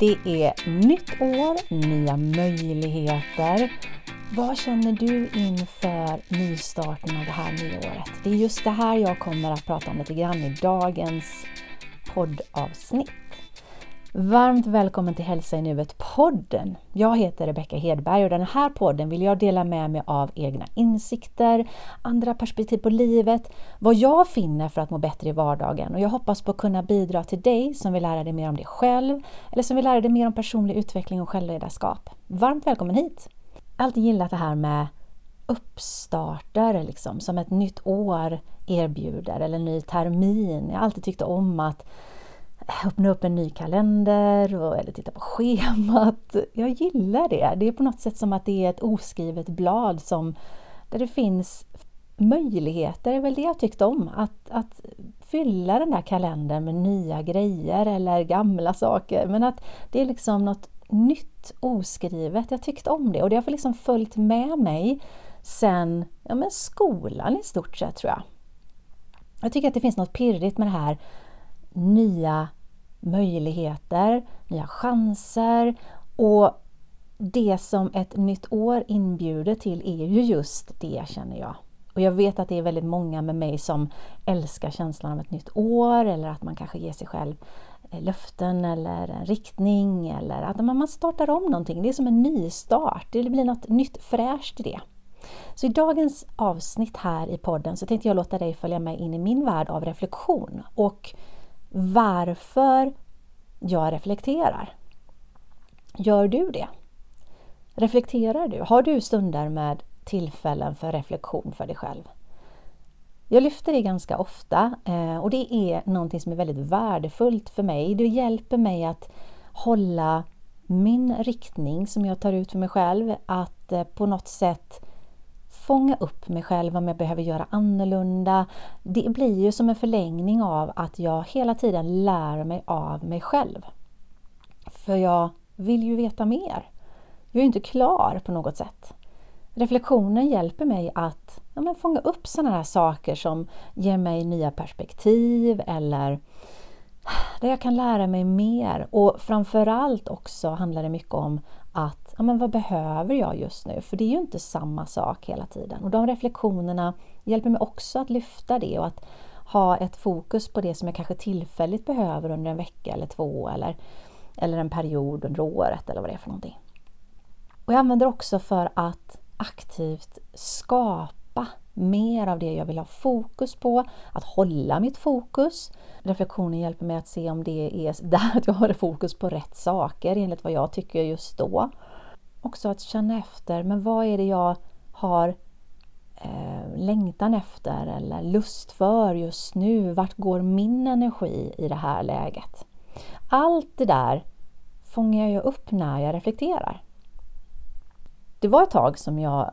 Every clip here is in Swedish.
Det är nytt år, nya möjligheter. Vad känner du inför nystarten av det här nyåret? Det är just det här jag kommer att prata om lite grann i dagens poddavsnitt. Varmt välkommen till Hälsa i nuet-podden. Jag heter Rebecka Hedberg och den här podden vill jag dela med mig av egna insikter, andra perspektiv på livet, vad jag finner för att må bättre i vardagen och jag hoppas på att kunna bidra till dig som vill lära dig mer om dig själv eller som vill lära dig mer om personlig utveckling och självledarskap. Varmt välkommen hit! Jag har alltid gillat det här med uppstarter liksom, som ett nytt år erbjuder eller en ny termin. Jag har alltid tyckt om att öppna upp en ny kalender och, eller titta på schemat. Jag gillar det. Det är på något sätt som att det är ett oskrivet blad som, där det finns möjligheter, det är väl det jag tyckte om. Att, att fylla den där kalendern med nya grejer eller gamla saker. Men att det är liksom något nytt oskrivet. Jag tyckte om det och det har liksom följt med mig sen ja, men skolan i stort sett tror jag. Jag tycker att det finns något pirrigt med det här nya möjligheter, nya chanser och det som ett nytt år inbjuder till är ju just det känner jag. Och jag vet att det är väldigt många med mig som älskar känslan av ett nytt år eller att man kanske ger sig själv eh, löften eller en riktning eller att man startar om någonting. Det är som en nystart, det blir något nytt fräscht i det. Så i dagens avsnitt här i podden så tänkte jag låta dig följa med in i min värld av reflektion och varför jag reflekterar. Gör du det? Reflekterar du? Har du stunder med tillfällen för reflektion för dig själv? Jag lyfter det ganska ofta eh, och det är någonting som är väldigt värdefullt för mig. Det hjälper mig att hålla min riktning som jag tar ut för mig själv, att eh, på något sätt fånga upp mig själv om jag behöver göra annorlunda. Det blir ju som en förlängning av att jag hela tiden lär mig av mig själv. För jag vill ju veta mer. Jag är inte klar på något sätt. Reflektionen hjälper mig att ja, men fånga upp sådana här saker som ger mig nya perspektiv eller där jag kan lära mig mer. Och framförallt också handlar det mycket om att ja, men vad behöver jag just nu? För det är ju inte samma sak hela tiden. Och de reflektionerna hjälper mig också att lyfta det och att ha ett fokus på det som jag kanske tillfälligt behöver under en vecka eller två eller, eller en period under året eller vad det är för någonting. Och jag använder också för att aktivt skapa mer av det jag vill ha fokus på, att hålla mitt fokus. Reflektionen hjälper mig att se om det är där att jag har fokus på rätt saker enligt vad jag tycker just då. Också att känna efter, men vad är det jag har eh, längtan efter eller lust för just nu? Vart går min energi i det här läget? Allt det där fångar jag upp när jag reflekterar. Det var ett tag som jag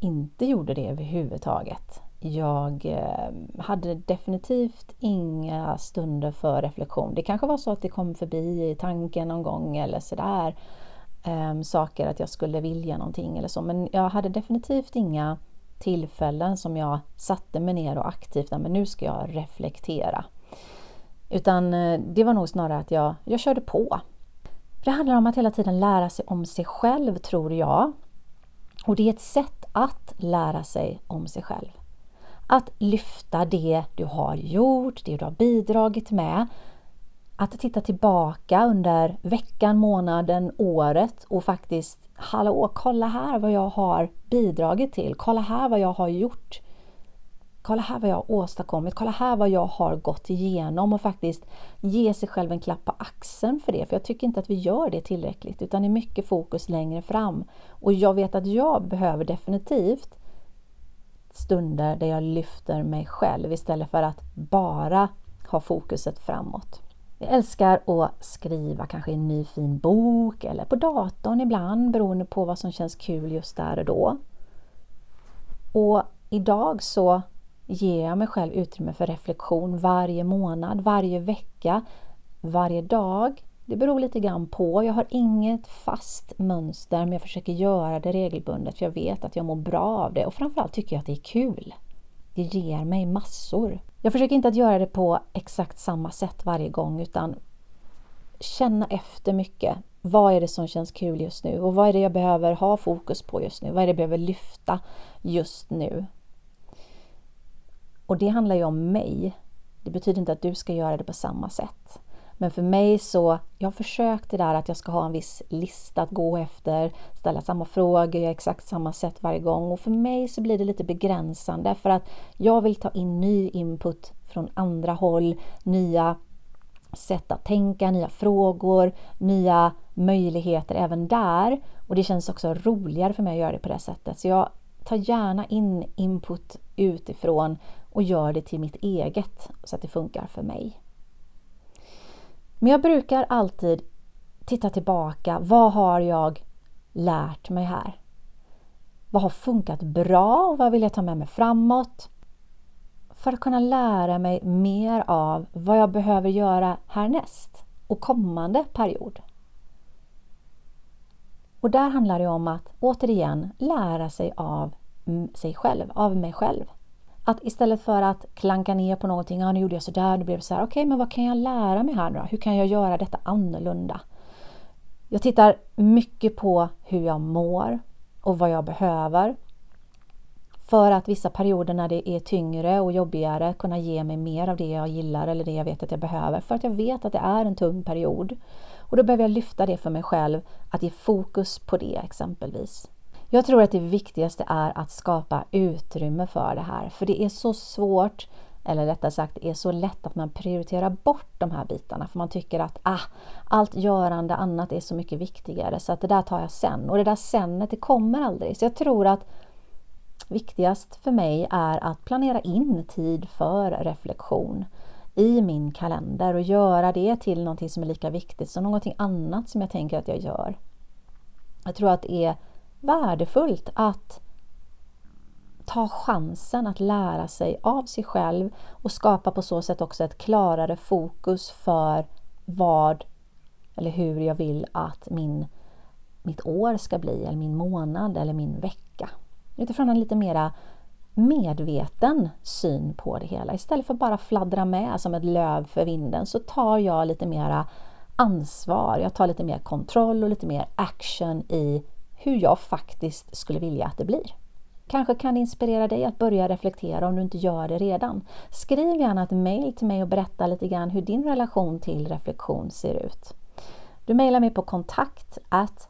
inte gjorde det överhuvudtaget. Jag eh, hade definitivt inga stunder för reflektion. Det kanske var så att det kom förbi i tanken någon gång eller sådär. Um, saker att jag skulle vilja någonting eller så. Men jag hade definitivt inga tillfällen som jag satte mig ner och aktivt, men nu ska jag reflektera. Utan eh, det var nog snarare att jag, jag körde på. För det handlar om att hela tiden lära sig om sig själv, tror jag. Och det är ett sätt att lära sig om sig själv. Att lyfta det du har gjort, det du har bidragit med. Att titta tillbaka under veckan, månaden, året och faktiskt Hallå, kolla här vad jag har bidragit till. Kolla här vad jag har gjort. Kolla här vad jag har åstadkommit. Kolla här vad jag har gått igenom och faktiskt ge sig själv en klapp på axeln för det. För jag tycker inte att vi gör det tillräckligt utan det är mycket fokus längre fram. Och jag vet att jag behöver definitivt stunder där jag lyfter mig själv istället för att bara ha fokuset framåt. Jag älskar att skriva kanske en ny fin bok eller på datorn ibland beroende på vad som känns kul just där och då. Och idag så ger jag mig själv utrymme för reflektion varje månad, varje vecka, varje dag. Det beror lite grann på. Jag har inget fast mönster men jag försöker göra det regelbundet för jag vet att jag mår bra av det och framförallt tycker jag att det är kul. Det ger mig massor. Jag försöker inte att göra det på exakt samma sätt varje gång utan känna efter mycket. Vad är det som känns kul just nu och vad är det jag behöver ha fokus på just nu? Vad är det jag behöver lyfta just nu? Och det handlar ju om mig. Det betyder inte att du ska göra det på samma sätt. Men för mig så, jag har försökt det där att jag ska ha en viss lista att gå efter, ställa samma frågor, göra exakt samma sätt varje gång. Och för mig så blir det lite begränsande för att jag vill ta in ny input från andra håll, nya sätt att tänka, nya frågor, nya möjligheter även där. Och det känns också roligare för mig att göra det på det sättet. Så jag tar gärna in input utifrån och gör det till mitt eget så att det funkar för mig. Men jag brukar alltid titta tillbaka. Vad har jag lärt mig här? Vad har funkat bra och vad vill jag ta med mig framåt? För att kunna lära mig mer av vad jag behöver göra härnäst och kommande period. Och där handlar det om att återigen lära sig av sig själv, av mig själv. Att istället för att klanka ner på någonting, ja nu gjorde jag sådär, nu blev det så här, okej okay, men vad kan jag lära mig här nu då? Hur kan jag göra detta annorlunda? Jag tittar mycket på hur jag mår och vad jag behöver. För att vissa perioder när det är tyngre och jobbigare kunna ge mig mer av det jag gillar eller det jag vet att jag behöver. För att jag vet att det är en tung period. Och då behöver jag lyfta det för mig själv, att ge fokus på det exempelvis. Jag tror att det viktigaste är att skapa utrymme för det här, för det är så svårt, eller rättare sagt, det är så lätt att man prioriterar bort de här bitarna, för man tycker att ah, allt görande annat är så mycket viktigare, så att det där tar jag sen. Och det där senet, det kommer aldrig. Så jag tror att viktigast för mig är att planera in tid för reflektion i min kalender och göra det till någonting som är lika viktigt som någonting annat som jag tänker att jag gör. Jag tror att det är värdefullt att ta chansen att lära sig av sig själv och skapa på så sätt också ett klarare fokus för vad eller hur jag vill att min, mitt år ska bli, eller min månad eller min vecka. Utifrån en lite mera medveten syn på det hela. Istället för att bara fladdra med som ett löv för vinden så tar jag lite mera ansvar. Jag tar lite mer kontroll och lite mer action i hur jag faktiskt skulle vilja att det blir. Kanske kan det inspirera dig att börja reflektera om du inte gör det redan. Skriv gärna ett mail till mig och berätta lite grann hur din relation till reflektion ser ut. Du mejlar mig på kontakt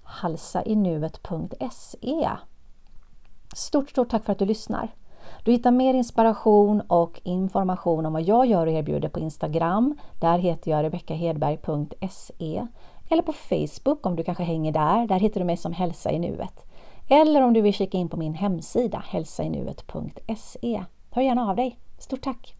halsainuet.se Stort, stort tack för att du lyssnar! Du hittar mer inspiration och information om vad jag gör och erbjuder på Instagram. Där heter jag rebeckahedberg.se eller på Facebook om du kanske hänger där. Där hittar du mig som Hälsa i nuet. Eller om du vill kika in på min hemsida hälsainuet.se. Hör gärna av dig. Stort tack!